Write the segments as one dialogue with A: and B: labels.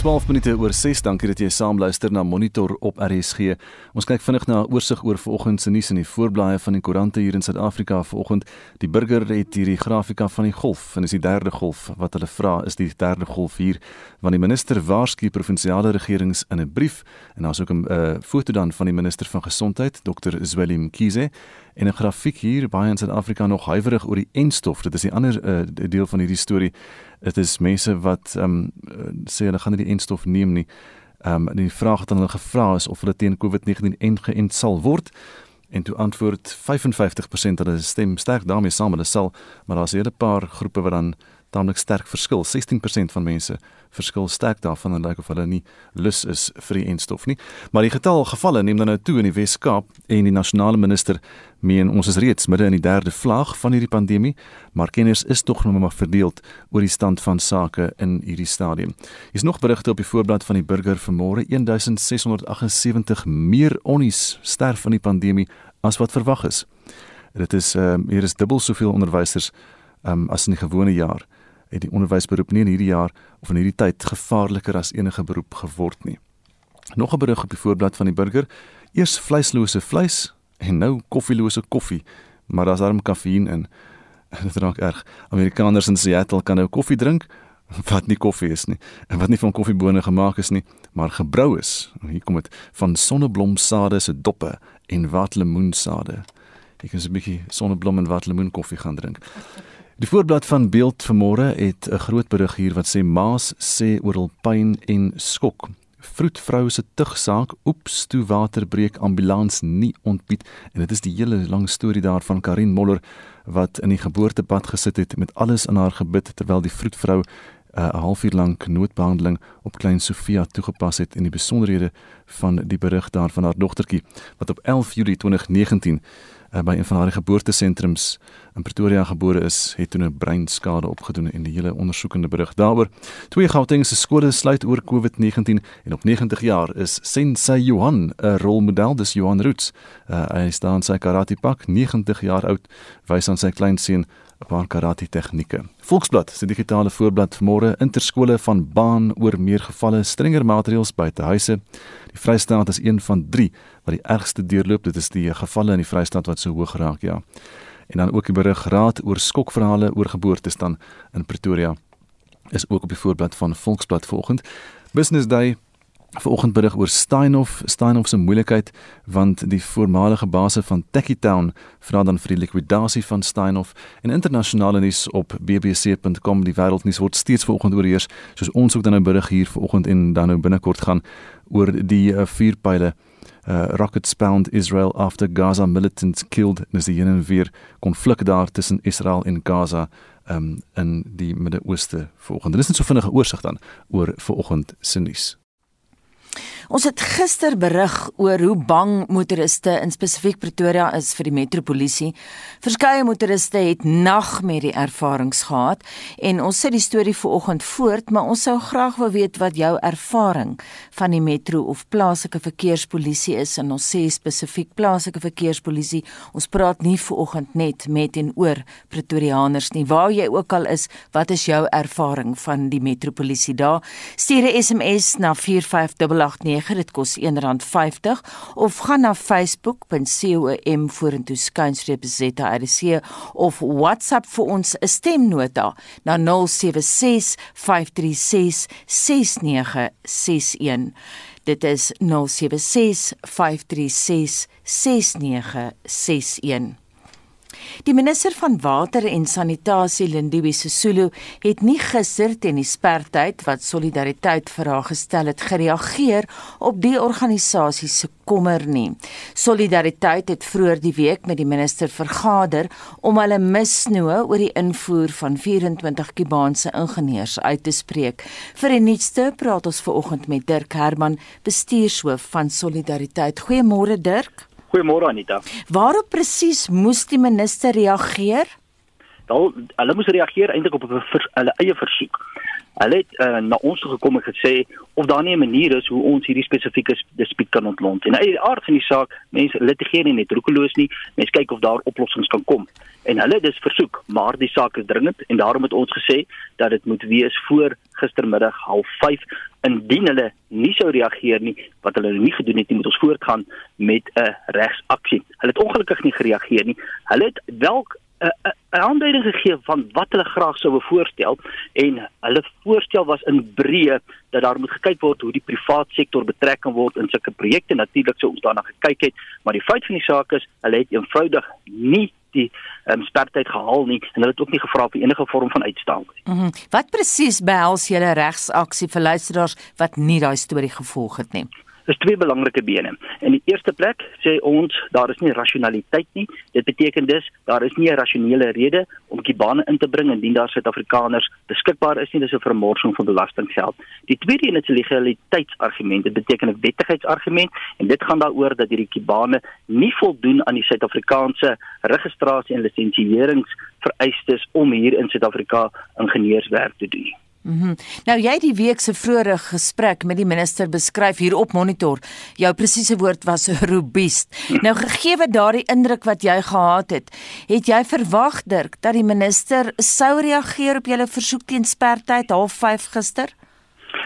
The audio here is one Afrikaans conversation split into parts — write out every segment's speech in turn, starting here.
A: 12 minute oor 6. Dankie dat jy saam luister na Monitor op RSG. Ons kyk vinnig na 'n oorsig oor vanoggend se nuus in die voorblaaie van die koerante hier in Suid-Afrika vanoggend. Die burger het hierdie grafika van die golf en dis die derde golf wat hulle vra is die derde golf hier want die minister waarsku provinsiale regerings in 'n brief en daar's ook 'n uh, foto dan van die minister van gesondheid Dr. Zweli Mkhize en 'n grafiek hier baie in Suid-Afrika nog huiwerig oor die enstof. Dit is die ander uh, deel van hierdie storie dit is mense wat ehm um, sê hulle gaan nie die enstof neem nie. Ehm um, die vraag wat aan hulle gevra is of hulle teen COVID-19 ingeënt sal word en toe antwoord 55% hulle stem sterk daarmee saam hulle sal maar daar's 'n hele paar groepe wat dan tamelik sterk verskil. 16% van mense verskil sterk daarvan en lyk of hulle nie lus is vir die enstof nie. Maar die getal gevalle neem dan nou toe in die Wes-Kaap en die nasionale minister meen ons is reeds midde in die derde vlaag van hierdie pandemie, maar kenners is tog nog maar verdeeld oor die stand van sake in hierdie stadium. Hier's nog berigte op die voorblad van die Burger vanmôre 1678 meer onnies sterf van die pandemie as wat verwag is. Dit is ehm um, hier is dubbel soveel onderwysers ehm um, as in die gewone jaar het die onderwysberoep nie in hierdie jaar of in hierdie tyd gevaarliker as enige beroep geword nie. Nog 'n berig op die voorblad van die burger: eers vleislose vleis en nou koffielose koffie, maar daar's darm kafeïn in. Dit raak erg. Amerikaners in Seattle kan nou koffie drink wat nie koffie is nie en wat nie van koffiebone gemaak is nie, maar gebrou is. Hier kom dit van sonneblomsade se doppe en watlemoensade. Ek kan so 'n bietjie sonneblom en watlemoen koffie gaan drink. Die voorblad van Beeld vanmôre het 'n groot berig hier wat sê Maas sê oor hul pyn en skok. Vroedvrou se tugsaak, oeps, toe water breek ambulans nie ontbied en dit is die hele lang storie daarvan Karin Moller wat in die geboortepad gesit het met alles in haar gebit terwyl die vroedvrou uh, 'n halfuur lank noodbehandeling op klein Sofia toegepas het en die besonderhede van die berig daar van haar dogtertjie wat op 11 Julie 2019 uh, by een van haar geboortesentrums in Pretoria gebore is, het toe 'n breinskade opgedoen en die hele ondersoekende berig daaroor. Twee Gautengse skole sluit oor COVID-19 en op 90 jaar is Sensei Johan 'n rolmodel, dis Johan Roots. Uh, hy staan sy karate pak 90 jaar oud, wys aan sy kleinseun 'n paar karate tegnieke. Volksblad, se digitale voorblad vanmôre interskole van baan oor meer gevalle strenger maatreëls buite huise. Die Vrystaat is een van 3 wat die ergste deurloop. Dit is die gevalle in die Vrystaat wat so hoog raak, ja. En dan ook die berig raad oor skokverhale oor geboortes dan in Pretoria is ook op die voorblad van Volksblad vanoggend. Business Day Vanoggend berig oor Steinhoff, Steinhoff se moeilikheid want die voormalige baas van Techitown vra dan vir die likwidasie van Steinhoff en internasionale nuus op bbc.com die wêreldnuus word steeds vanoggend oorheers soos ons ook dan nou berig hier vanoggend en dan nou binnekort gaan oor die uh, vuurpyle uh, rockets bound Israel after Gaza militants killed is die heen en weer konflik daar tussen Israel en Gaza um, in die Midde-Ooste vanoggend. Dit is net so vinnige oorsig dan oor vanoggend se nuus.
B: Ons het gister berig oor hoe bang motoriste in spesifiek Pretoria is vir die metropolisie. Verskeie motoriste het nagmerrie ervarings gehad en ons sit die storie vanoggend voort, maar ons sou graag wou weet wat jou ervaring van die metro of plaaslike verkeerspolisie is en ons sê spesifiek plaaslike verkeerspolisie. Ons praat nie vanoggend net met en oor Pretoriaaners nie. Waar jy ook al is, wat is jou ervaring van die metropolisie daar? Stuur 'n SMS na 45889 dit kos R1.50 of gaan na facebook.com vorentoe skynstreep ZRC of WhatsApp vir ons 'n stemnota na 076 536 6961 dit is 076 536 6961 Die minister van water en sanitasie Lindiwe Sisulu het nie gister teen die spertyd wat solidariteit vir haar gestel het gereageer op die organisasie se kommer nie. Solidariteit het vroeër die week met die minister vergader om hulle misnoë oor die invoer van 24 Kubaanse ingenieurs uit te spreek. Vir die nuutste praat ons ver oggend met Dirk Herman, bestuurshoof van Solidariteit. Goeiemôre Dirk.
C: Goeiemôre Anita.
B: Waarop presies moes die minister reageer?
C: Wel, hulle moes reageer eintlik op 'n hulle eie versoek. Hulle het uh, na ons toe gekom en gesê of daar nie 'n manier is hoe ons hierdie spesifieke dispuut kan ontlont. En uit die aard van die saak, mense litigeer nie net roekeloos nie, mense kyk of daar oplossings kan kom. En hulle dus versoek, maar die saak is dringend en daarom het ons gesê dat dit moet wees voor gistermiddag 05:30 indien hulle nie sou reageer nie wat hulle nie gedoen het nie moet ons voortgaan met 'n regsaksie. Hulle het ongelukkig nie gereageer nie. Hulle het wel 'n 'n aanduiding gegee van wat hulle graag sou voorstel en hulle voorstel was in breë dat daar moet gekyk word hoe die privaat sektor betrek kan word in sulke projekte natuurlik sou ons daarna gekyk het maar die feit van die saak is hulle het eenvoudig nie die um, spertyd gehaal nie en hulle het ook nie gevra vir enige vorm van uitstel nie.
B: Mm -hmm. Wat presies behels julle regsaksie vir luisteraars wat nie daai storie gevolg het nie?
C: Is twee belangrike bene. In die eerste plek sê ons daar is nie rasionaliteit nie. Dit beteken dus daar is nie 'n rasionele rede om kibane in te bring indien daar Suid-Afrikaners beskikbaar is nie. Dis 'n vermorsing van belastinggeld. Die tweede een is 'n legaliteitsargument. Dit beteken 'n wettigheidsargument en dit gaan daaroor dat hierdie kibane nie voldoen aan die Suid-Afrikaanse registrasie en lisensieringsvereistes om hier in Suid-Afrika ingenieurswerk te doen.
B: Mhm. Mm nou jy die week se vroeë gesprek met die minister beskryf hier op monitor. Jou presiese woord was robuust. Nou gegee wat daardie indruk wat jy gehad het, het jy verwag Dirk dat die minister sou reageer op julle versoek teen spertyd 05:30 gister?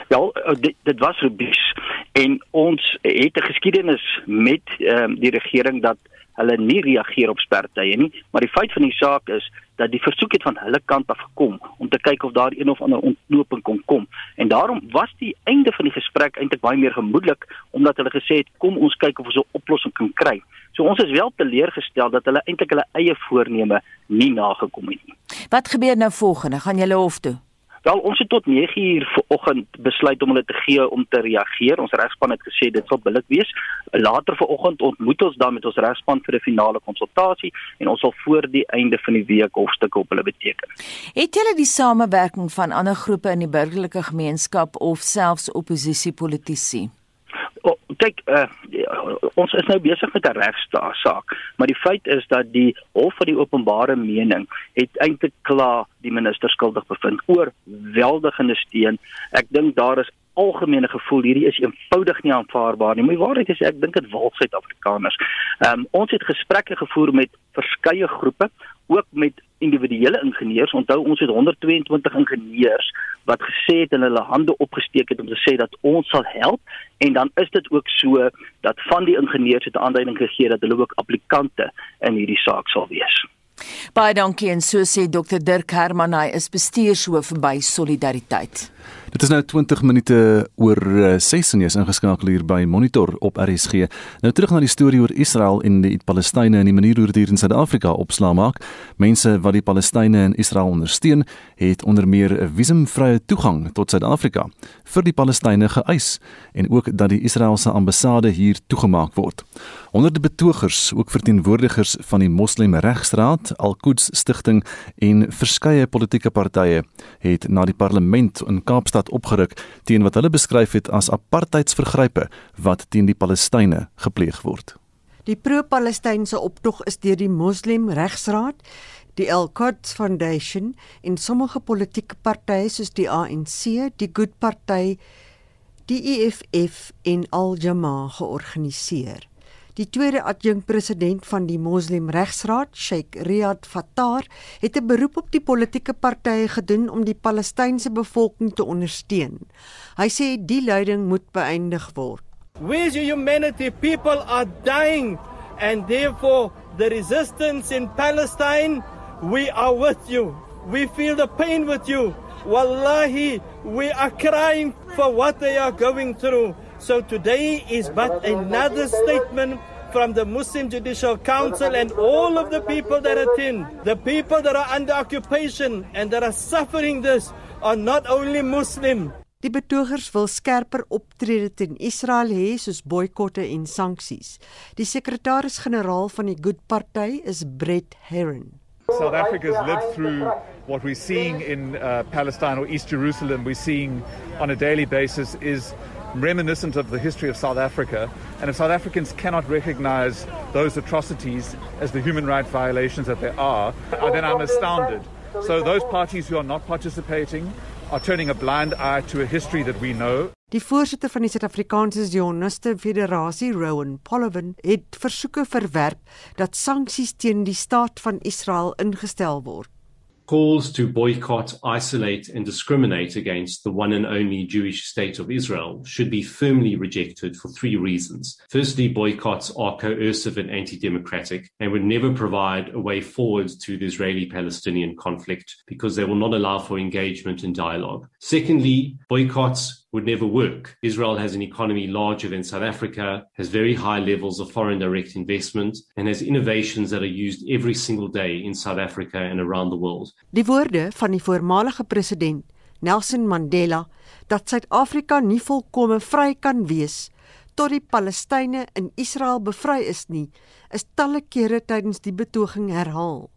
C: Ja, dit, dit was robuust en ons het 'n geskiedenis met um, die regering dat hulle nie reageer op spertye nie, maar die feit van die saak is dat die versoek het van hulle kant af gekom om te kyk of daar een of ander ontknoping kon kom. En daarom was die einde van die gesprek eintlik baie meer gemoedelik omdat hulle gesê het kom ons kyk of ons 'n oplossing kan kry. So ons is wel teleurgestel dat hulle eintlik hulle eie voorneme nie nagekom het nie.
B: Wat gebeur nou volgende? Gaan julle hof toe?
C: Wel, ons het tot 9uur vanoggend besluit om hulle te gee om te reageer. Ons regspan het gesê dit sal billik wees. Later vanoggend ontmoet ons dan met ons regspan vir 'n finale konsultasie en ons sal voor die einde van die week hofstukke op hulle beteken.
B: Het julle die samewerking van ander groepe in die burgerlike gemeenskap of selfs oppositiepolitisi?
C: Oh, kyk, uh, ons is nou besig met 'n regsaak, maar die feit is dat die hof van die openbare mening het eintlik klaar die minister skuldig bevind oor weldigende steun. Ek dink daar is algemene gevoel hierdie is eenvoudig nie aanvaarbaar nie. My waarheid is ek dink dit wal Suid-Afrikaners. Ehm um, ons het gesprekke gevoer met verskeie groepe, ook met individuele ingenieurs. Onthou ons het 122 ingenieurs wat gesê het en hulle hande opgesteek het om te sê dat ons sal help en dan is dit ook so dat van die ingenieurs het aanduiding gegee dat hulle ook applikante in hierdie saak sal wees.
B: Baie dankie en so sê Dr Dirk Herman hy is bestuurshoof by Solidariteit.
A: Dit is nou 20 minute oor 6 eh, en jy is ingeskakel hier by Monitor op RSG. Nou terug na die storie oor Israel en die Palestynë en die manier hoe dit hier in Suid-Afrika opslaa maak. Mense wat die Palestynë en Israel ondersteun, het onder meer 'n visumvrye toegang tot Suid-Afrika vir die Palestynë geëis en ook dat die Israeliese ambassade hier toegemaak word. Honderde betogers, ook verteenwoordigers van die Moslem Regsraad, Al-Quds Stichting en verskeie politieke partye het na die parlement in Kaapstad opgeruk teen wat hulle beskryf het as apartheidsvergrype wat teen die Palestynë gepleeg word.
D: Die pro-Palestynse optog is deur die Moslem Regsraad, die Al-Quds Foundation en sommige politieke partye soos die ANC, die Good Party, die EFF en Al-Jamaa georganiseer. Die tweede adjunkpresident van die Moslem Regsraad, Sheikh Riyad Fattar, het 'n beroep op die politieke partye gedoen om die Palestynse bevolking te ondersteun. Hy sê die lyding moet beëindig word.
E: We as humanity people are dying and therefore the resistance in Palestine, we are with you. We feel the pain with you. Wallahi, we are crying for what they are going through. So today is but another statement from the Muslim Judicial Council and all of the people that attend. The people that are under occupation and that are suffering this are not only Muslim.
D: Die betogers wil skerper optrede teen Israel hê soos boikotte en sanksies. Die sekretaris-generaal van die Good Party is Brett Herron.
F: South Africa's lived through what we're seeing in uh, Palestine or East Jerusalem, we're seeing on a daily basis is reminiscent of the history of South Africa. And if South Africans cannot recognize those atrocities as the human rights violations that they are, uh, then I'm astounded. So those parties who are not participating are turning a blind eye to a history that we know.
D: Die voorsitter van die Suid-Afrikaanse Zioniste Federasie, Rowan Pollowin, het versoeke verwerp dat sanksies teen die staat van Israel ingestel word.
G: calls to boycott, isolate, and discriminate against the one and only Jewish state of Israel should be firmly rejected for three reasons. Firstly, boycotts are coercive and anti democratic and would never provide a way forward to the Israeli Palestinian conflict because they will not allow for engagement and dialogue. Secondly, boycotts would never work. Israel has an economy larger than South Africa, has very high levels of foreign direct investment, and has innovations that are used every single day in South Africa and around the world.
D: Die woorde van die voormalige president Nelson Mandela dat Suid-Afrika nie volkome vry kan wees tot die Palestynë in Israel bevry is nie, is talle kere tydens die betoging herhaal.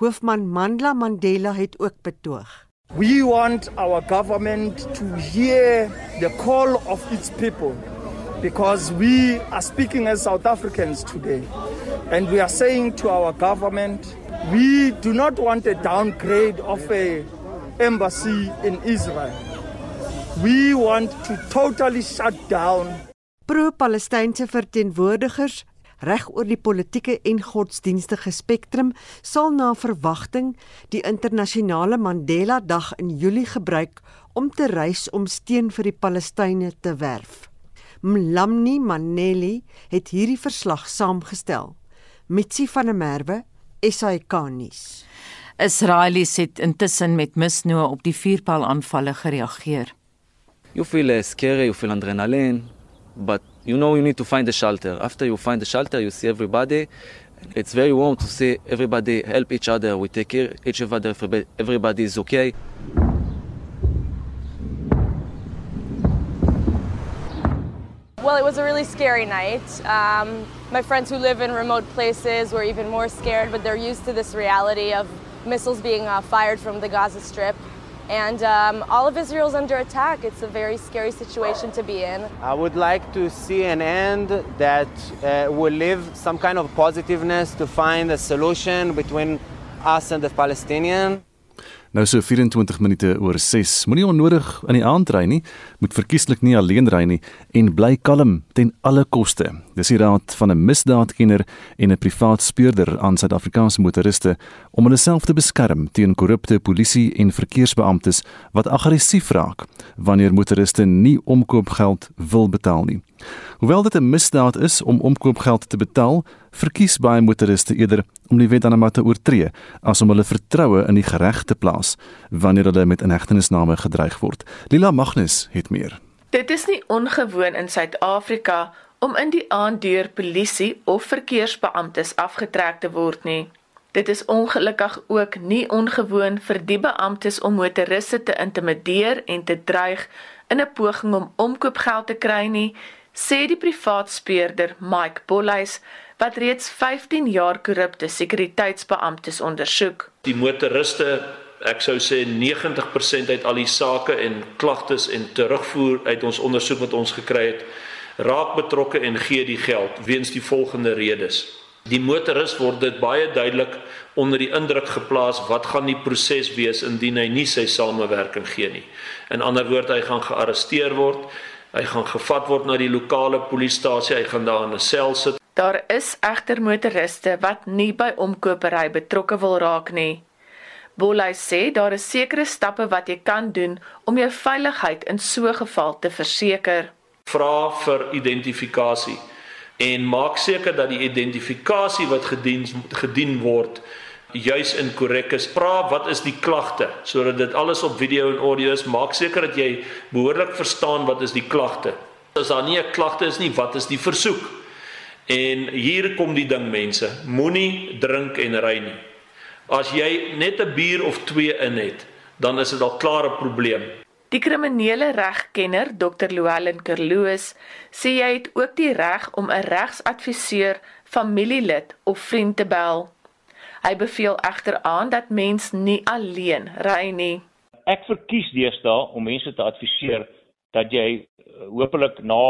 D: Hoofman Mandla Mandela het ook betoog.
E: We want our government to hear the call of its people because we are speaking as South Africans today. And we are saying to our government, we do not want a downgrade of a embassy in Israel. We want to totally shut down
D: Pro-Palestynse verteenwoordigers reg oor die politieke en godsdienstige spektrum sal na verwagting die internasionale Mandela Dag in Julie gebruik om te reis om steun vir die Palestynë te werf. Mlamni Maneli het hierdie verslag saamgestel. Mitsi van der Merwe, SAK nuus.
B: Israelies het intussen met misnoë op die vuurpylaanvalle gereageer.
H: You feel uh, scary, you feel adrenaline, but you know you need to find a shelter. After you find the shelter, you see everybody. It's very warm to see everybody help each other. We take care each other. Everybody, everybody is okay.
I: Well, it was a really scary night. Um, my friends who live in remote places were even more scared, but they're used to this reality of missiles being uh, fired from the Gaza Strip. And um, all of Israel's under attack. It's a very scary situation to be in.
J: I would like to see an end that uh, will leave some kind of positiveness to find a solution between us and the Palestinians.
A: Nou so 24 minute oor 6. Moenie onnodig in die aand ry nie, moet verkieslik nie alleen ry nie en bly kalm ten alle koste. Dis die raad van 'n misdaadkenner en 'n privaat speurder aan Suid-Afrikaanse motoriste om hulle self te beskerm teen korrupte polisie en verkeersbeamptes wat aggressief raak wanneer motoriste nie omkoopgeld wil betaal nie. Hoewel dit 'n misdaad is om omkoopgeld te betaal, verkies baie motoriste eerder om die wet dan maar te oortree as om hulle vertroue in die reg te plaas wanneer hulle met inhegtenisname gedreig word. Lila Magnus het meer.
K: Dit is nie ongewoon in Suid-Afrika om in die aand deur polisie of verkeersbeamptes afgetrek te word nie. Dit is ongelukkig ook nie ongewoon vir die beamptes om motoriste te intimideer en te dreig in 'n poging om omkoopgeld te kry nie, sê die privaat speurder Mike Bolhuis wat reeds 15 jaar korrupte sekuriteitsbeamptes ondersoek.
L: Die motoriste, ek sou sê 90% uit al die sake en klagtes en terugvoer uit ons ondersoek wat ons gekry het, raak betrokke en gee die geld weens die volgende redes. Die motoris word dit baie duidelik onder die indruk geplaas wat gaan die proses wees indien hy nie sy samewerking gee nie. In ander woorde, hy gaan gearresteer word, hy gaan gevat word na die lokale polisiestasie, hy gaan daar in 'n sel sit.
K: Daar is egter motoriste wat nie by omkopery betrokke wil raak nie. Bolai sê daar is sekere stappe wat jy kan doen om jou veiligheid in so 'n geval te verseker.
L: Vra vir identifikasie en maak seker dat die identifikasie wat gedien gedien word juis in korrek is. Vra wat is die klagte sodat dit alles op video en audio is. Maak seker dat jy behoorlik verstaan wat is die klagte. As daar nie 'n klagte is nie, wat is die versoek? En hier kom die ding mense, moenie drink en ry nie. As jy net 'n bier of 2 in het, dan is dit al klaar 'n probleem.
K: Die kriminele regkenner Dr. Llewellyn Kerloos sê jy het ook die reg om 'n regsadviseur, familielid of vriend te bel. Hy beveel egter aan dat mens nie alleen ry nie.
M: Ek verkies deesdae om mense te adviseer dat jy hopelik na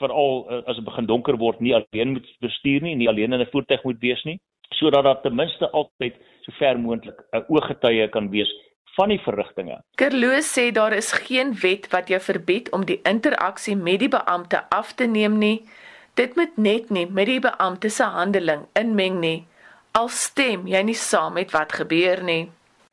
M: veral as dit begin donker word nie alleen moet bestuur nie, nie alleen in 'n voertuig moet wees nie, sodat daar ten minste altyd so ver moontlik 'n ooggetuie kan wees van die verrigtinge.
K: Kerloos sê daar is geen wet wat jou verbied om die interaksie met die beampte af te neem nie. Dit moet net nie met die beampte se handeling inmeng nie. Al stem jy nie saam met wat gebeur nie.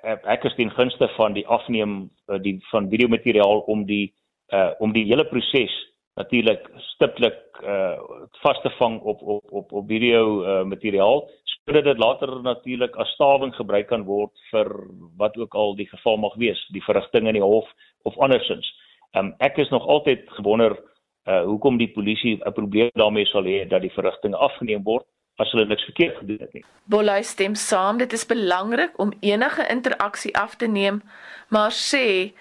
M: Ek is ten gunste van die afneem eh, die van videomateriaal om die uh om die hele proses natuurlik stiptelik uh vas te vang op op op op video uh materiaal sodat dit later natuurlik as stawing gebruik kan word vir wat ook al die geval mag wees, die verrigting in die hof of andersins. Um ek is nog altyd gewonder uh hoekom die polisie 'n probleem daarmee sal hê dat die verrigting afgeneem word as hulle niks verkeerd gedoen het nie.
K: Bollay stem saam, dit is belangrik om enige interaksie af te neem, maar sê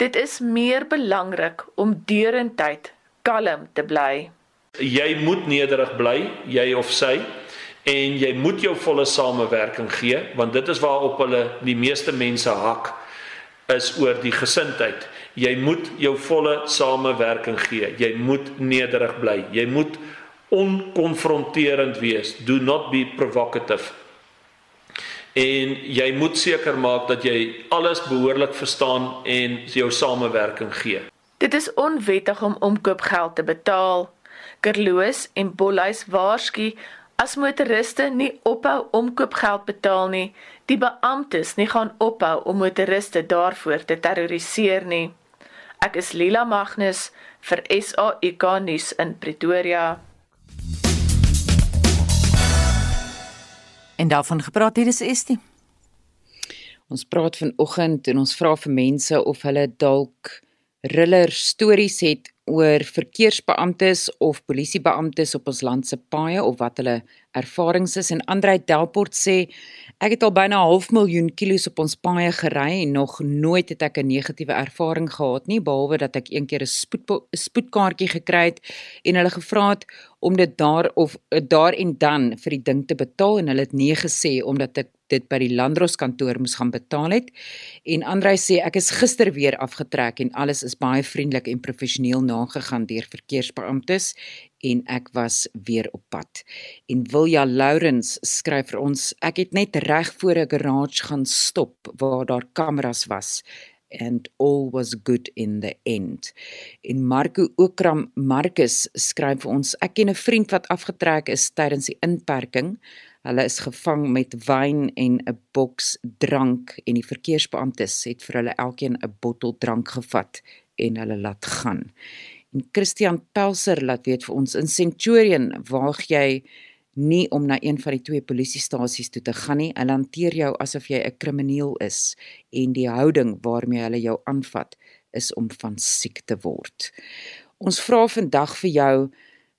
K: dit is meer belangrik om deurentyd kalm te bly.
L: Jy moet nederig bly, jy of sy, en jy moet jou volle samewerking gee, want dit is waarop hulle die meeste mense hak is oor die gesindheid. Jy moet jou volle samewerking gee. Jy moet nederig bly. Jy moet onkonfronterend wees. Do not be provocative. En jy moet seker maak dat jy alles behoorlik verstaan en jou samewerking gee.
K: Dit is onwettig om omkoopgeld te betaal. Kerloos en Bolhuis waarsku as motoriste nie ophou omkoopgeld betaal nie, die beamptes nie gaan ophou om motoriste daarvoor te terroriseer nie. Ek is Lila Magnus vir SAK nuus in Pretoria.
B: En daarvan gepraat hier is Estie.
N: Ons praat vanoggend en ons vra vir mense of hulle dalk riller stories het oor verkeersbeamptes of polisiebeamptes op ons land se paaie of wat hulle ervarings is en Andrei Delport sê ek het al byna 'n half miljoen kilos op ons paaie gery en nog nooit het ek 'n negatiewe ervaring gehad nie behalwe dat ek eendag 'n spoed spoedkaartjie gekry het en hulle gevra het om dit daar of daar en dan vir die ding te betaal en hulle het nee gesê omdat ek dit by die landdroskantoor moes gaan betaal het. En Andrei sê ek is gister weer afgetrek en alles is baie vriendelik en professioneel nagegaan deur verkeersbeamptes en ek was weer op pad. En Wilja Lourens skryf vir ons ek het net reg voor 'n garage gaan stop waar daar kameras was and all was good in the end. En Marco Okram Marcus skryf vir ons ek ken 'n vriend wat afgetrek is tydens die inperking Hulle is gevang met wyn en 'n boks drank en die verkeersbeamptes het vir hulle elkeen 'n bottel drank gevat en hulle laat gaan. En Christian Pelser laat weet vir ons in Centurion waag jy nie om na een van die twee polisiestasies toe te gaan nie. Hulle hanteer jou asof jy 'n krimineel is en die houding waarmee hulle jou aanvat is om van siek te word. Ons vra vandag vir jou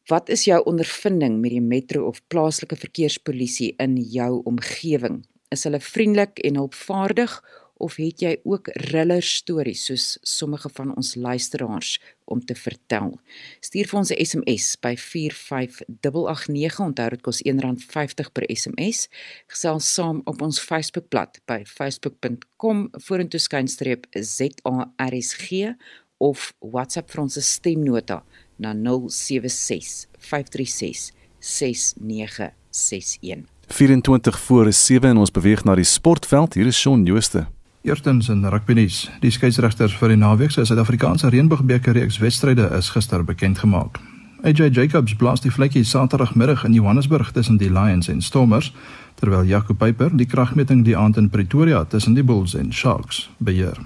N: Wat is jou ondervinding met die metro of plaaslike verkeerspolisie in jou omgewing? Is hulle vriendelik en hulpvaardig of het jy ook riller stories soos sommige van ons luisteraars om te vertel? Stuur vir ons 'n SMS by 45889. Onthou dit kos R1.50 per SMS. Gesels saam op ons Facebookblad by facebook.com/ZARSG of WhatsApp vir ons stemnota 0765366961 na 076 536 6961.
A: 24 voor 7 en ons beweeg na die sportveld. Hier is Shaun Jooste.
O: Eerstens in rugby nuus. Die skeieregters vir die naweek se Suid-Afrikaanse Reënboogbeker reeks wedstryde is gister bekend gemaak. AJ Jacobs blaas die vlekkie Saterdagmiddag in Johannesburg tussen die Lions en Stormers, terwyl Jaco Peyper die kragmeting die aand in Pretoria tussen die Bulls en Sharks beheer.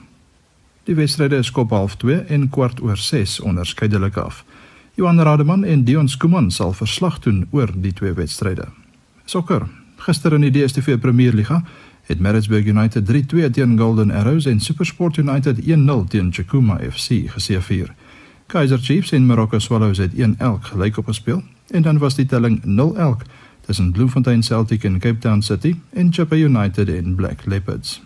O: Die wedstryde is kop half 2 en kwart oor 6 onderskeidelik af. Johan Rademan en Dion Skuman sal verslag doen oor die twee wedstryde. Sokker. Gister in die DStv Premierliga het Maritzburg United 3-2 teen Golden Arrows en SuperSport United 1-0 teen Chakuma FC geseëvier. Kaizer Chiefs en Morocco Swallows het 1-1 gelyk op gespeel en dan was die telling 0-1 tussen Bloemfontein Celtic en Cape Town City en Chippa United en Black Leopards.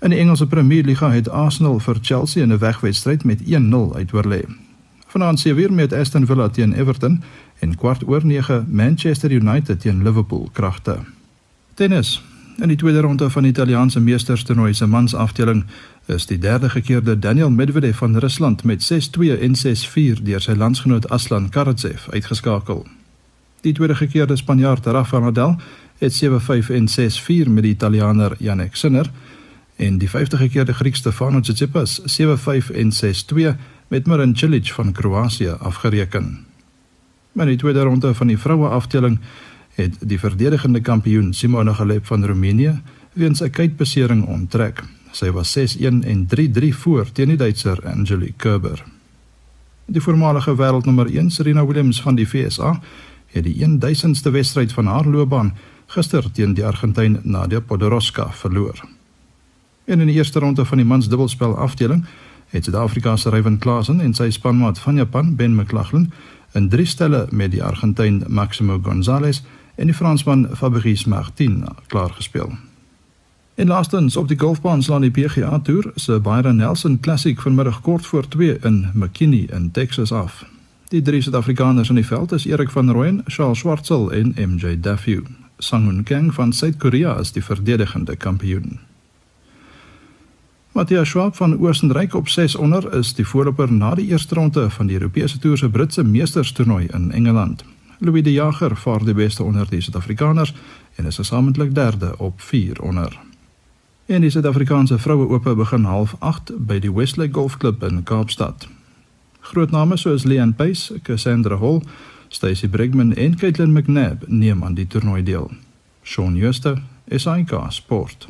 O: In die Engelse Premierliga het Arsenal vir Chelsea in 'n wegwedstryd met 1-0 uitoorlê. Vanaand se weer met Aston Villa teen Everton en kwart oor 9 Manchester United teen Liverpool kragte. Tennis. In die tweede ronde van die Italiaanse meesterstoernooi se mansafdeling is die derde gekeerde Daniel Medvedev van Rusland met 6-2 en 6-4 deur sy landsgenoot Aslan Karatsev uitgeskakel. Die tweede gekeerde Spanjaard Rafael Nadal het 7-5 en 6-4 met die Italiaaner Jannik Sinner en die 50 keer die Griek Stefanos Tsitsipas 7-5 en 6-2 met Marin Cilic van Kroasie afgereken. Maar in die tweede ronde van die vroue afdeling het die verdedigende kampioen Simona Halep van Roemenië weens 'n kuitbesering onttrek. Sy was 6-1 en 3-3 voor teen die Duitser Angelique Kerber. Die voormalige wêreldnommer 1 Serena Williams van die VSA het die 1000ste wedstryd van haar loopbaan gister teen die Argentyn Nadia Podoroska verloor. En in die eerste ronde van die mans dubbelspel afdeling het Suid-Afrika se Ryan Klasen en sy spanmaat van Japan Ben McLaughlin in drie stelle met die Argentyn Maximo Gonzalez en die Fransman Fabrice Martin klaar gespeel. En laastens op die golfbaan slaan die PGA Tour se Byron Nelson Classic vanmiddag kort voor 2 in McKinney in Texas af. Die drie Suid-Afrikaners in die veld is Erik van Rooyen, Charles Schwartzel en MJ Daffue. Sanghoon Kang van Suid-Korea is die verdedigende kampioen. Matthias Schwab van Oostenryk op 6 onder is die voorloper na die eerste ronde van die Europese Tour se Britse Meesterstoernooi in Engeland. Louis de Jager vaar die beste onder die Suid-Afrikaners en is gesamentlik derde op 4 onder. En die Suid-Afrikaanse vroue ope begin half 8 by die Westlake Golfklub in Kaapstad. Groot name soos Leanne Pace, Cassandra Hall, Stacey Brigman en Caitlin McNabb neem aan die toernooi deel. Shaun Schuster, SAK Sport.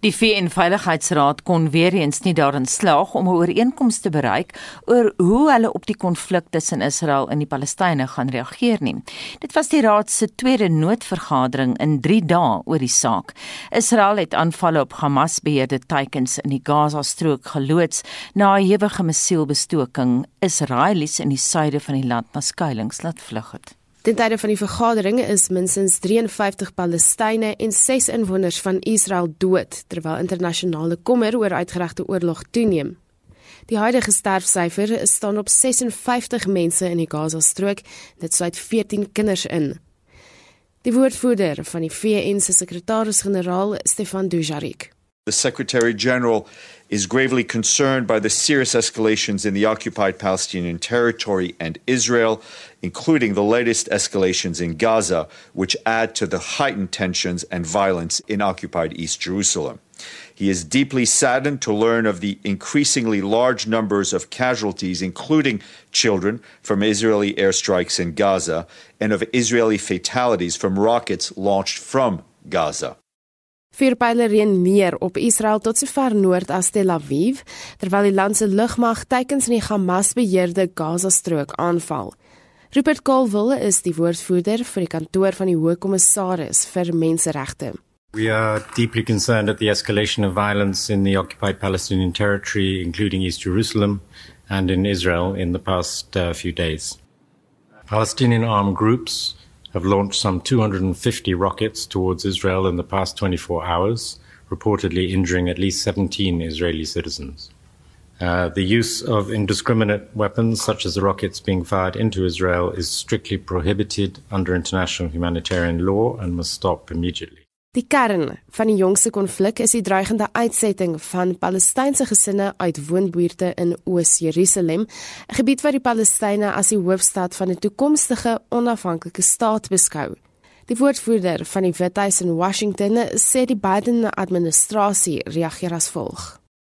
B: Die VN-veiligheidsraad kon weer eens nie daarin slaag om 'n ooreenkoms te bereik oor hoe hulle op die konflik tussen Israel en die Palestynë gaan reageer nie. Dit was die raad se tweede noodvergadering in 3 dae oor die saak. Israel het aanvalle op Hamas-beheerde teikens in die Gaza-strook geloods na 'n ewige missielbestoking Israelies in die suide van die land na skuilings laat vlug het.
P: Ten tye van die vergadering is minstens 53 Palestynë en 6 inwoners van Israel dood terwyl internasionale kommer oor uitgeregte oorlog toeneem. Die huidige sterfsyfer staan op 56 mense in die Gaza-strook, dit sluit 14 kinders in. Die woordvoerder van die VN se sekretaris-generaal, Stefan Dujarric.
Q: The Secretary General is gravely concerned by the serious escalations in the occupied Palestinian territory and Israel, including the latest escalations in Gaza, which add to the heightened tensions and violence in occupied East Jerusalem. He is deeply saddened to learn of the increasingly large numbers of casualties, including children, from Israeli airstrikes in Gaza and of Israeli fatalities from rockets launched from Gaza.
P: Vuurpyle reën neer op Israel tot sover noord as Tel Aviv, terwyl die land se lugmag teikens in die Hamas-beheerde Gaza-strook aanval. Rupert Colville is die woordvoerder vir die kantoor van die Hoogkommissaris vir Menseregte.
R: We are deeply concerned at the escalation of violence in the occupied Palestinian territory, including East Jerusalem and in Israel in the past uh, few days. Palestinian armed groups have launched some 250 rockets towards Israel in the past 24 hours, reportedly injuring at least 17 Israeli citizens. Uh, the use of indiscriminate weapons, such as the rockets being fired into Israel, is strictly prohibited under international humanitarian law and must stop immediately.
P: Die kern van die jongste konflik is die dreigende uitsetting van Palestynse gesinne uit woonbuurte in Oos-Jerusalem, 'n gebied wat die Palestynë as die hoofstad van 'n toekomstige onafhanklike staat beskou. Die woordvoerder van die Withuis in Washington sê die Biden-administrasie reageer as volg.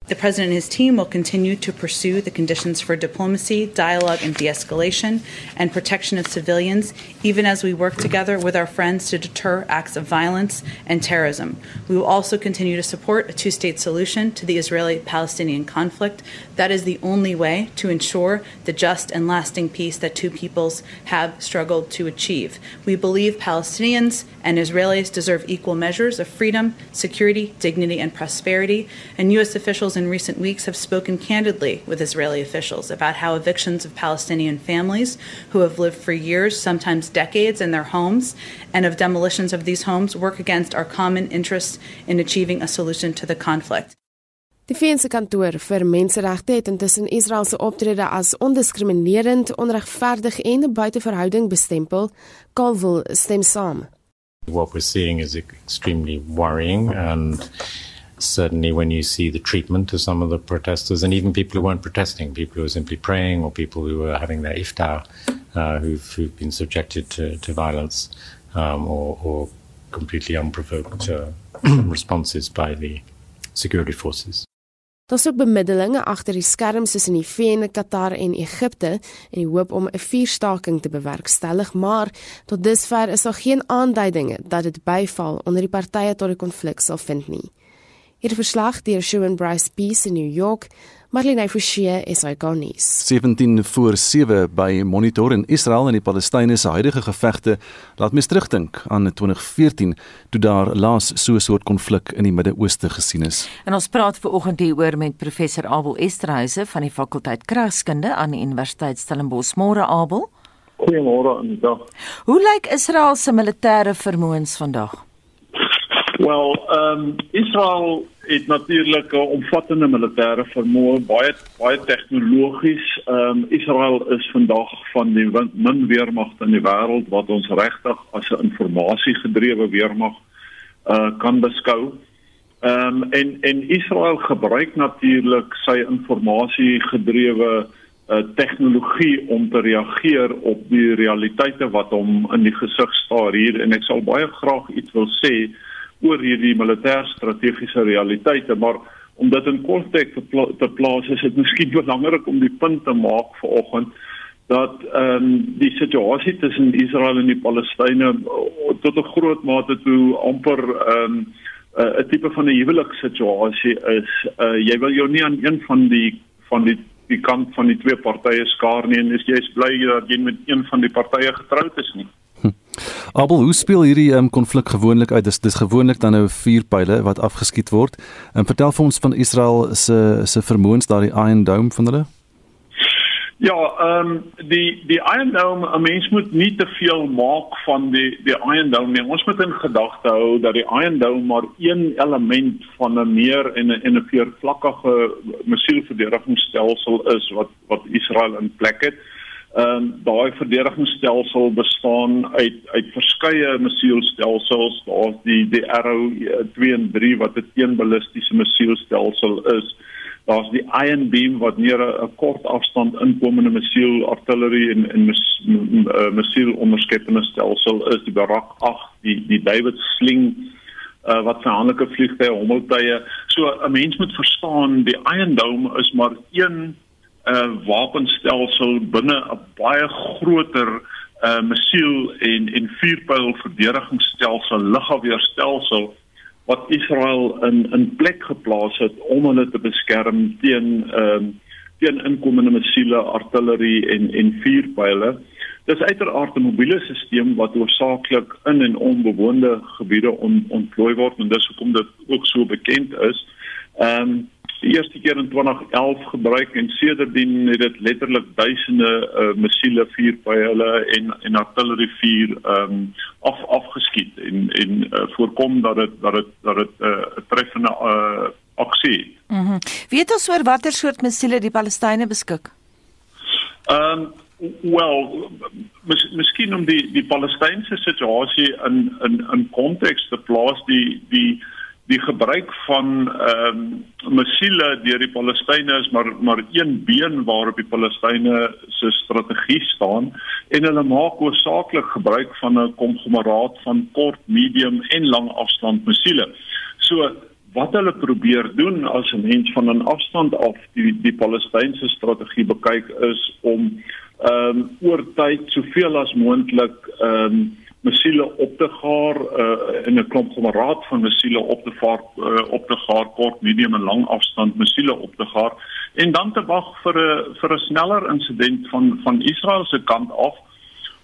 S: The President and his team will continue to pursue the conditions for diplomacy, dialogue, and de escalation and protection of civilians, even as we work together with our friends to deter acts of violence and terrorism. We will also continue to support a two state solution to the Israeli Palestinian conflict. That is the only way to ensure the just and lasting peace that two peoples have struggled to achieve. We believe Palestinians and Israelis deserve equal measures of freedom, security, dignity, and prosperity, and U.S. officials in recent weeks have spoken candidly with Israeli officials about how evictions of Palestinian families who have lived for years, sometimes decades, in their homes and of demolitions of these homes work against our common interests in achieving a solution to the conflict.
P: Die Verenigde Kantoor vir Menseregte het intussen Israel se optrede as ondiskriminerend, onregverdig en buite verhouding bestempel. Calville stem saam.
R: What we're seeing is extremely worrying and certainly when you see the treatment of some of the protesters and even people who weren't protesting, people who were simply praying or people who were having their iftar, uh, who've, who've, been subjected to, to violence um, or, or, completely unprovoked uh, responses by the security forces.
P: Daar's ook bemiddelinge agter die skerms tussen die VN, Qatar en Egipte in die hoop om 'n vuurstaking te bewerkstellig, maar tot dusver is daar geen aanduidinge dat dit byval onder die partye tot die konflik sal vind nie. Hierdie verslag deur Shaun Bryce Peace in New York Marlene Forsie is hy gonies.
A: 17 voor 7 by Monitor in Israel en die Palestynë se huidige gevegte laat mens terugdink aan 2014 toe daar laas so 'n soort konflik in die Midde-Ooste gesien is.
B: En ons praat ver oggend hieroor met professor Abel Esterhuise van die fakulteit Kragskunde aan die Universiteit Stellenbosch. Môre Abel.
T: Goeiemôre Anita.
B: Hoe lyk Israel se militêre vermoëns vandag?
T: Wel, ehm um, Israel het natuurlik 'n omvattende militêre vermoë, baie baie tegnologies. Ehm um, Israel is vandag van die min weermagte in die wêreld wat ons regtig as 'n informasiegedrewe weermag uh kan beskou. Ehm um, en en Israel gebruik natuurlik sy informasiegedrewe uh tegnologie om te reageer op die realiteite wat hom in die gesig staar hier en ek sal baie graag iets wil sê oor hierdie militêr strategiese realiteite, maar om dit in konteks te, pla te plaas is dit miskien belangrik om die punt te maak vanoggend dat ehm um, die situasie tussen Israel en die Palestynë eh, tot 'n groot mate toe amper ehm um, 'n tipe van 'n huwelikssituasie is. Uh, jy wil jou nie aan een van die van die die kant van die twee partye skaar nie en jy is bly dat jy met een van die partye getroud is nie.
A: Abel, hoe speel hierdie um, konflik gewoonlik uit? Dis dis gewoonlik dan nou vier pile wat afgeskiet word. En vertel vir ons van Israel se se vermoëns daardie Iron Dome van hulle.
T: Ja, ehm um, die die Iron Dome, 'n mens moet nie te veel maak van die die Iron Dome nie. Ons moet in gedagte hou dat die Iron Dome maar een element van 'n meer en 'n en 'n veervlakkige missielverdedigingsstelsel is wat wat Israel in plek het. Ehm um, daai verdedigingsstelsel bestaan uit uit verskeie missielstelsels. Daar's die die Arrow 2 en 3 wat 'n teenballistiese missielstelsel is. Daar's die Iron Beam wat meer 'n kort afstand inkomende missiel artillerie en en mis, uh, missiel onderskeppende stelsel is. Die Barak 8, die die David Sling uh, wat verhandelike vliegtye hommeltuie. So 'n mens moet verstaan die Iron Dome is maar een uh, wapenstelsel binne 'n baie groter uh missiel en en vuurpyl verdedigingsstelsel lugafweerstelsel wat Israel in in plek geplaas het om hulle te beskerm teen ehm uh, teen inkomende missiele, artillerie en en vuurpyle. Dis uiteraard 'n mobiele stelsel wat oorsaaklik in en om bewoonde gebiede on, ontplooi word en dis hoekom dit ook so bekend is. Ehm um, die eerste keer in 2011 gebruik en sedertdien het dit letterlik duisende uh, missiele vuurpyle en en artillerie vuur ehm um, af afgeskiet en en uh, voorkom dat dit dat dit dat dit 'n uh, treffende uh, aksie.
B: Mhm. Mm Weet ons oor watter soort missiele die Palestynë beskik?
T: Ehm um, wel mis, miskien om die die Palestynse situasie in in in konteks te plaas die die die gebruik van ehm um, missiele deur die Palestynë is maar maar een been waarop die Palestynë se strategie staan en hulle maak oorsaaklik gebruik van 'n konglomeraat van kort, medium en lang afstand missiele. So wat hulle probeer doen as 'n mens van 'n afstand af die die Palestynse strategie bekyk is om ehm um, oor tyd soveel as moontlik ehm um, missiele op te gaar uh, in 'n klomp generaat van missiele op te vaar uh, op te gaar kort, medium en lang afstand missiele op te gaar en dan te wag vir 'n vir 'n sneller insident van van Israel se kant af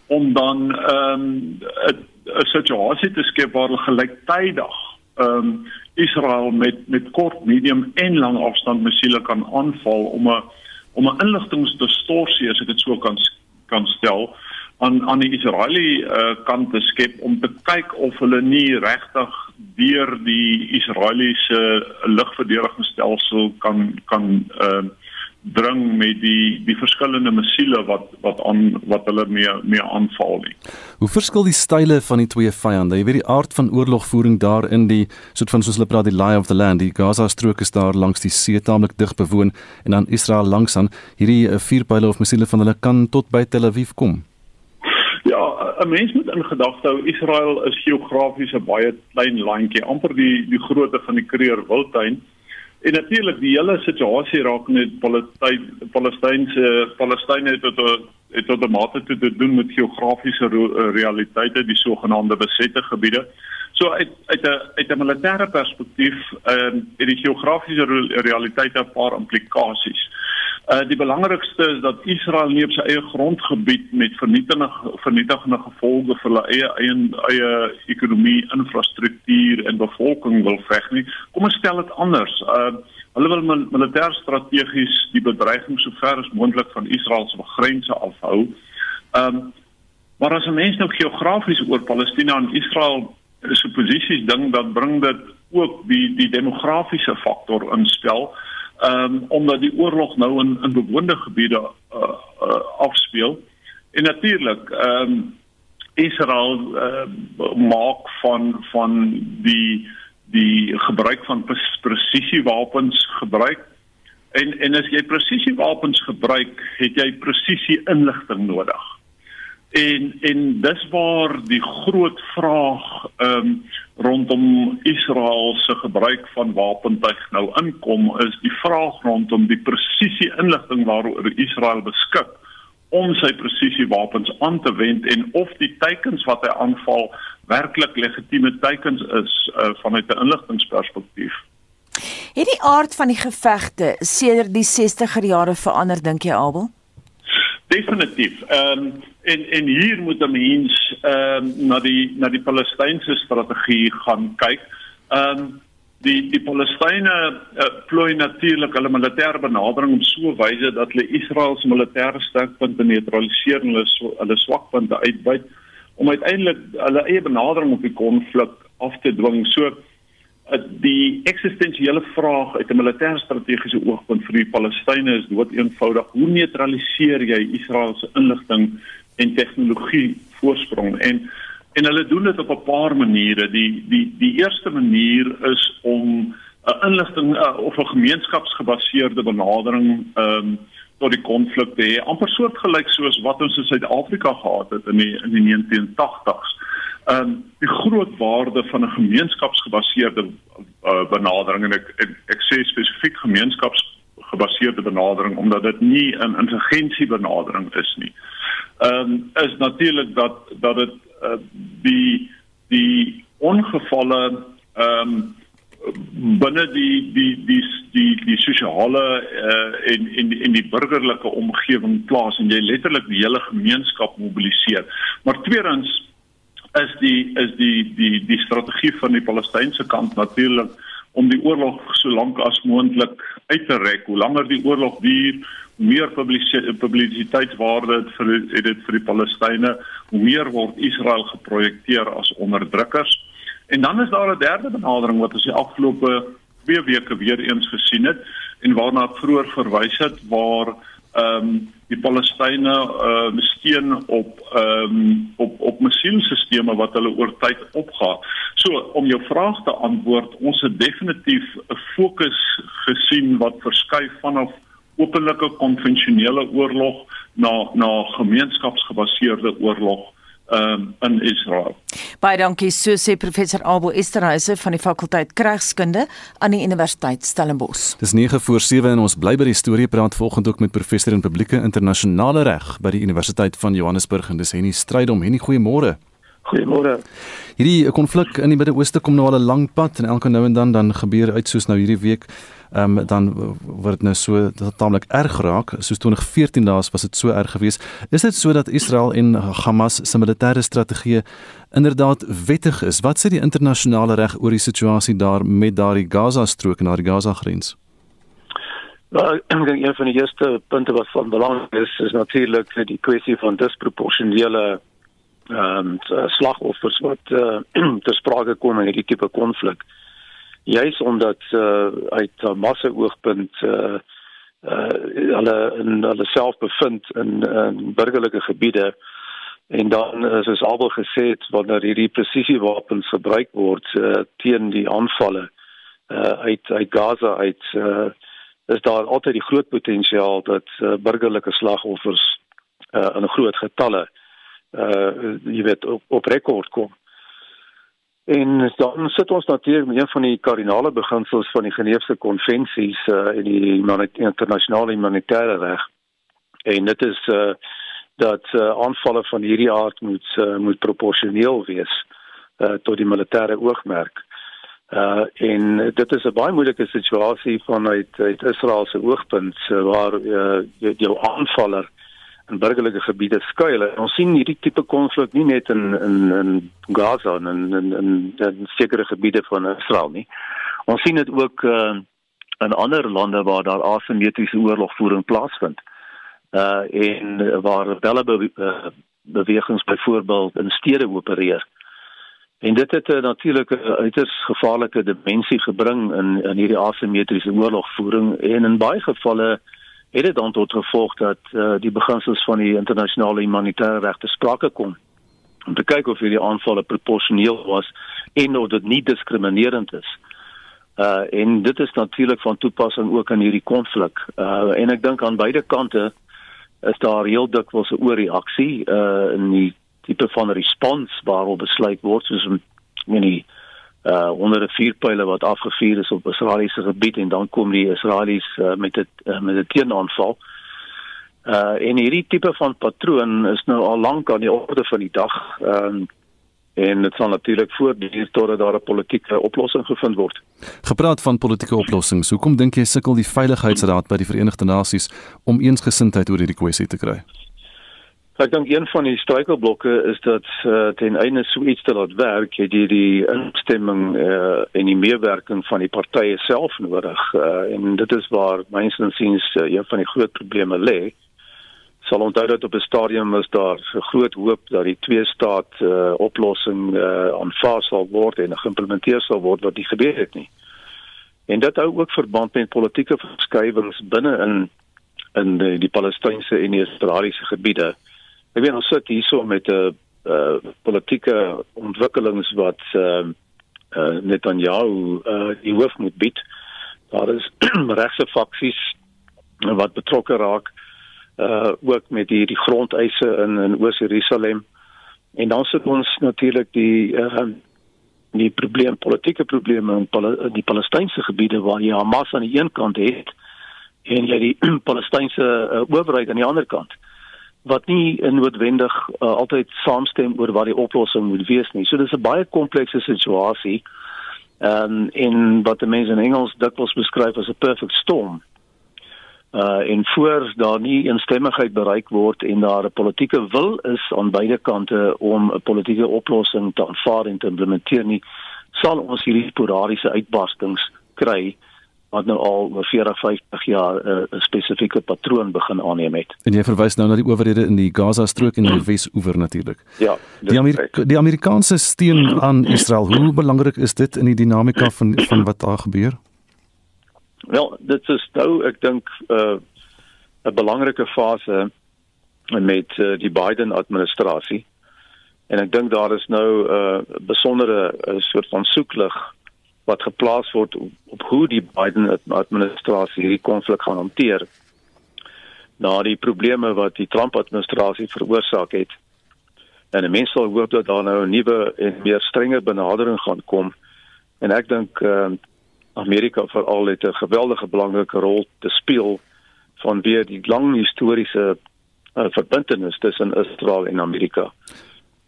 T: om dan ehm um, 'n situasie te skep waar hulle gelyktydig ehm um, Israel met met kort, medium en lang afstand missiele kan aanval om 'n om 'n inligtingdistorsie as ek dit so kan kan stel aan aan die Israeliese uh, kant te skep om te kyk of hulle nie regtig deur die Israeliese lugverdedigingsstelsel kan kan uh, dring met die die verskillende missiele wat wat aan wat hulle mee mee aanval nie.
A: Hoe verskil die style van die twee vyande? Jy weet die aard van oorlogvoering daar in die soort van soos hulle praat die lie of the land. Die Gaza strook is daar langs die see taamlik dig bewoon en dan Israel langs aan. Hierdie uh, vier pile of missiele van hulle kan tot by Tel Aviv kom.
T: 'n mens moet in gedagte hou Israel is geografies 'n baie klein landjie, amper die die grootte van die Kreer Wildtuin En natuurlik die hele situasie raak net Palestynse Palestynë tot het tot 'n mate te, te doen met geografiese realiteite, die sogenaamde besette gebiede. So uit uit 'n uit 'n militêre perspektief, ehm het die geografiese realiteite 'n paar implikasies. Uh die belangrikste is dat Israel nie op sy eie grondgebied met vernietigende vernietigende gevolge vir hulle eie eie eie ekonomie, infrastruktuur en bevolking wil veg nie. Kom ons stel dit anders. Uh hulle wil militêr strategies die bedreiging so ver as moontlik van Israel se grense afhou. Um maar as 'n mens nou geografies oor Palestina en Israel se posisies ding dan bring dit ook die die demografiese faktor in spel ehm um, omdat die oorlog nou in in bewoonde gebiede uh, uh, afspeel. En natuurlik ehm um, Israel uh, maak van van die die gebruik van presisiewapens gebruik. En en as jy presisiewapens gebruik, het jy presisie inligting nodig. En en dis waar die groot vraag ehm um, rondom Israel se gebruik van wapentuig nou inkom is die vraag rondom die presisie inligting waaroor Israel beskik om sy presisiewapens aan te wend en of die teikens wat hy aanval werklik legitieme teikens is uh, vanuit 'n inligtingperspektief.
B: Het die aard van die gevegte sedert die 60er jare verander dink jy Abel?
T: Definitief. Ehm um, en en hier moet 'n mens ehm um, na die na die Palestynse strategie gaan kyk. Ehm um, die die Palestynë uh, plooi natuurlik hulle militêre benadering om so wyse dat hulle Israel se militêre sterkpunte neutraliseer en hulle so, hulle swakpunte uitbuit om uiteindelik hulle eie benadering op die konflik af te dwing. So Eh, die eksistensiële vraag uit 'n militêre strategiese oogpunt vir die Palestynë is dood eenvoudig: hoe neutraliseer jy Israel se inligting en tegnologie voorsprong? En en hulle doen dit op 'n paar maniere. Die die die eerste manier is om 'n inligting uh, of 'n gemeenskapsgebaseerde benadering ehm um, tot die konflik te hê, amper soortgelyk soos wat ons in Suid-Afrika gehad het in die in die 1980s. Ehm um, die groot waarde van 'n gemeenskapsgebaseerde uh, benadering en ek ek, ek sê spesifiek gemeenskapsgebaseerde benadering omdat dit nie 'n intelligensie benadering is nie. Ehm um, is natuurlik dat dat dit uh, die die ongevalle ehm um, binne die die die die die sosiale uh, en en en die burgerlike omgewing plaas en jy letterlik die hele gemeenskap mobiliseer. Maar tweedens is die is die die die strategie van die Palestynse kant natuurlik om die oorlog so lank as moontlik uit te rek. Hoe langer die oorlog duur, hoe meer publisiteitswaarde dit vir het dit vir die Palestynë, hoe meer word Israel geprojekteer as onderdrukkers. En dan is daar 'n derde benadering wat ons die afgelope twee weke weer eens gesien het en waarna ek vroeër verwys het waar ehm um, die Palestynë uh steun op ehm um, op op mesielstelsels wat hulle oor tyd opgaan. So om jou vraag te antwoord, ons het definitief 'n fokus gesien wat verskuif vanaf openlike konvensionele oorlog na na gemeenskapsgebaseerde oorlog um, in Israel.
B: Baie dankie so sê professor Abel Esterhuise van die fakulteit Krygskunde aan die Universiteit Stellenbosch.
A: Dis 9 voor 7 en ons bly by die storie praat volgende ook met professor in publieke internasionale reg by die Universiteit van Johannesburg en dis Henny Strydom. Henny, goeiemôre.
U: Goeiemôre.
A: Hierdie konflik in die Midde-Ooste kom nou al 'n lang pad en elke nou en dan dan gebeur uit soos nou hierdie week ehm um, dan word dit nou so taamlik erg raak. Soos 2014 daas was dit so erg geweest. Is dit so dat Israel en Hamas se militêre strategie inderdaad wettig is? Wat sê die internasionale reg oor die situasie daar met daardie Gaza strook en daardie Gaza grens?
U: Nou, ek dink een van die eerste punte wat van belang is, is natuurlik die kwessie van disproporsionele ehm um, slagoffers wat uh, ter sprake kom in hierdie tipe konflik. Uh juis omdat uh, uit 'n massa oogpunt uh, uh, hulle in hulle self bevind in, in burgerlike gebiede en dan is dit albei gesê wanneer hierdie presisiewapens gebruik word uh, teen die aanvalle uh, uit uit Gaza uit uh, is daar altyd die groot potensiaal dat uh, burgerlike slagoffers uh, in groot getalle uh jy weet op, op rekord kom. En dan sit ons natuurlik met een van die kardinale beginsels van die Geneefse konvensies uh, en die internasionale humanitêre reg. En dit is uh dat uh, aanvalle van hierdie aard moet uh, moet proporsioneel wees uh tot die militêre oogmerk. Uh en dit is 'n baie moeilike situasie vanuit uit Israel se oogpunt waar uh, jou aanvaller in burgerlike gebiede skuil. En ons sien hierdie tipe konflik nie net in in in Gaza en in in, in, in sekere gebiede van Israel nie. Ons sien dit ook uh, in ander lande waar daar asimmetriese oorlogvoering plaasvind. Uh en waar rebelle be, uh, bewegings byvoorbeeld in stede opereer. En dit het 'n natuurlike uiters gevaarlike dimensie gebring in in hierdie asimmetriese oorlogvoering en in baie gevalle het dit dan tot gevolg dat uh, die beginsels van die internasionale humanitêre reg te sprake kom om te kyk of hierdie aanvalle proporsioneel was en of dit nie diskriminerend is. Uh en dit is natuurlik van toepassing ook in hierdie konflik. Uh en ek dink aan beide kante is daar heel dikwels 'n oorreaksie uh in die tipe van respons waarop besluit word soos in die uh onder 'n vuurpyle wat afgevuur is op Israeliese gebied en dan kom die Israelies uh, met dit uh, met 'n teenaanval. Uh en hierdie tipe van patroon is nou al lank aan die orde van die dag. Ehm um, en dit sal natuurlik voortduur totdat daar 'n politieke oplossing gevind word.
A: Gepraat van politieke oplossings, hoekom dink jy sukkel die Veiligheidsraad by die Verenigde Nasies om eensgesindheid oor hierdie kwessie te kry?
U: Ek dink een van die struikelblokke is dat uh, ten einde so iets te laat werk, het jy die instemming uh, en die meewerking van die partye self nodig. Uh, en dit is waar mynsins siens uh, een van die groot probleme lê. Sal onthou dat op 'n stadium is daar 'n groot hoop dat die twee staat uh, oplossing uh, aanvaar sal word en geïmplementeer sal word wat nie gebeur het nie. En dit hou ook verband met politieke verskywings binne in in die, die Palestynse en die Israeliese gebiede. Ek weet ons sit hierso met 'n uh, uh, politieke ontwikkelings wat uh, uh, Netanyahu uh, die hoof moet bied. Daar is regse faksies wat betrokke raak uh ook met die die grondeise in in Oos-Jerusalem. En dan sit ons natuurlik die uh die probleem politieke probleme in Pal die Palestynse gebiede waar jy Hamas aan die een kant het en jy die Palestynse uh, owerheid aan die ander kant. Uh wat nie noodwendig uh, altyd saamstem oor wat die oplossing moet wees nie. So dis 'n baie komplekse situasie. Ehm um, en wat die mense in Engels dikwels beskryf as 'n perfect storm. Uh en voor daar nie instemmigheid bereik word en daar 'n politieke wil is aan beide kante om 'n politieke oplossing te aanvaar en te implementeer nie, sal ons hierdie sporadiese uitbarstings kry wat nou al oor 40 50 jaar eh, 'n uh, spesifieke patroon begin aanneem het.
A: En jy verwys nou na die owerhede in die Gaza strook en die Wes-oewer natuurlik.
U: Ja.
A: Die Amerika die Amerikaanse steun aan Israel, hoe belangrik is dit in die dinamika van van wat daar gebeur?
U: Wel, dit is nou ek dink eh, 'n uh, 'n belangrike fase met uh, die Biden administrasie. En ek dink daar is nou 'n uh, besondere uh, soort van soeklig wat geplaas word op, op hoe die Biden administrasie hierdie konflik gaan hanteer. Na die probleme wat die Trump administrasie veroorsaak het. En mense sal hoop dat daar nou 'n nuwe en meer strenger benadering gaan kom. En ek dink uh, Amerika veral het 'n geweldige belangrike rol te speel vanweë die lang historiese uh, verbintenis tussen Israel en Amerika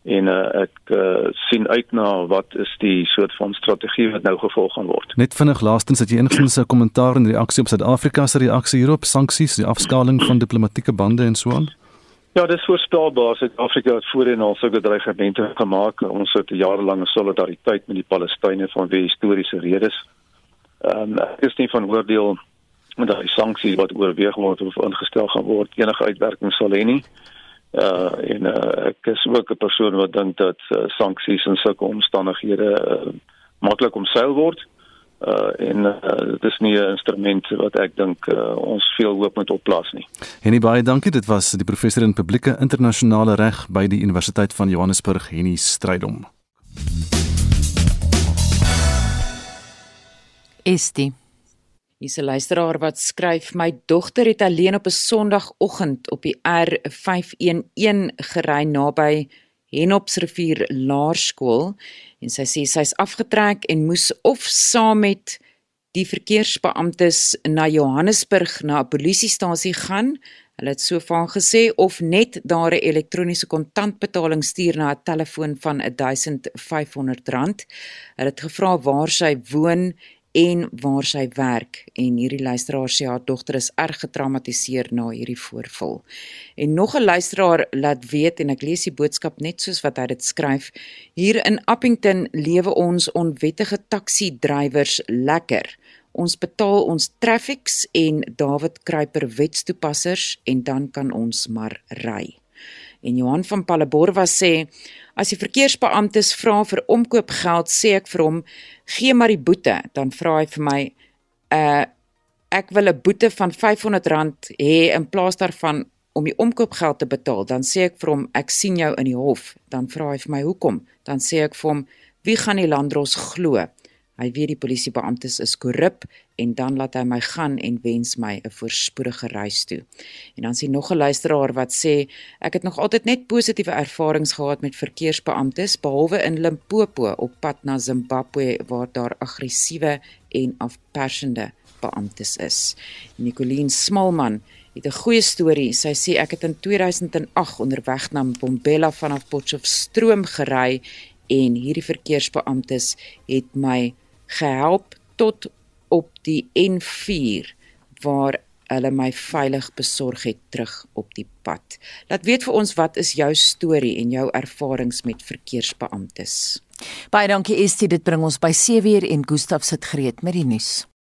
U: en uh, ek uh, sien uit na wat is die soort van strategie wat nou gevolg gaan word.
A: Net vinnig laastens dat jy enigstens 'n kommentaar en reaksie op Suid-Afrika se reaksie hierop, sanksies, die afskaling van diplomatieke bande en so aan.
U: Ja, dit is voorspelbaar. Suid-Afrika het voorheen al sulke dreigemente gemaak. Ons het 'n jarelange solidariteit met die Palestynë vanweë historiese redes. Ehm um, ek is nie van oordeel dat die sanksies wat oorweeg word of ingestel gaan word enige uitwerking sal hê nie. Uh en uh, ek is ook 'n persoon wat dink dat uh, sanksies in sulke omstandighede uh, maklik omseil word. Uh en uh, dit is nie 'n instrument wat ek dink uh, ons veel hoop moet opplaas nie.
A: Henny baie dankie. Dit was die professor in publieke internasionale reg by die Universiteit van Johannesburg, Henny Strydom.
B: Estie
N: Hier's 'n luisteraar wat skryf: "My dogter het alleen op 'n Sondagoggend op die R511 gery naby Henopsrivier Laerskool en sy sê sy's afgetrek en moes of saam met die verkeersbeamptes na Johannesburg na 'n polisiestasie gaan. Hulle het sovan gesê of net daar 'n elektroniese kontantbetaling stuur na 'n telefoon van R1500. Hulle het gevra waar sy woon en waar sy werk en hierdie luisteraar sê haar dogter is erg getraumatiseer na hierdie voorval. En nog 'n luisteraar laat weet en ek lees die boodskap net soos wat hy dit skryf. Hier in Appington lewe ons onwettige taxi drywers lekker. Ons betaal ons traffics en David Kruiper wetstoepassers en dan kan ons maar ry. En Johan van Palleborwa sê as die verkeersbeamptes vra vir omkoopgeld, sê ek vir hom gee maar die boete, dan vra hy vir my uh ek wil 'n boete van R500 hê in plaas daarvan om die omkoopgeld te betaal, dan sê ek vir hom ek sien jou in die hof, dan vra hy vir my hoekom? Dan sê ek vir hom wie gaan die landdros glo? Hy weet die polisiebeamptes is korrup en dan laat hy my gaan en wens my 'n voorspoedige reis toe. En dan sien nog 'n luisteraar wat sê ek het nog altyd net positiewe ervarings gehad met verkeersbeamptes behalwe in Limpopo op pad na Zimbabwe waar daar aggressiewe en afpersende beamptes is. Nicoline Smalman het 'n goeie storie. Sy sê ek het in 2008 onderweg na Bombela vanaf Potchefstroom gery en hierdie verkeersbeamptes het my gehelp tot op die N4 waar hulle my veilig besorg het terug op die pad. Laat weet vir ons wat is jou storie en jou ervarings met verkeersbeamptes.
B: Baie dankie Estie, dit bring ons by 7:00 en Gustaf sit gereed met die nuus.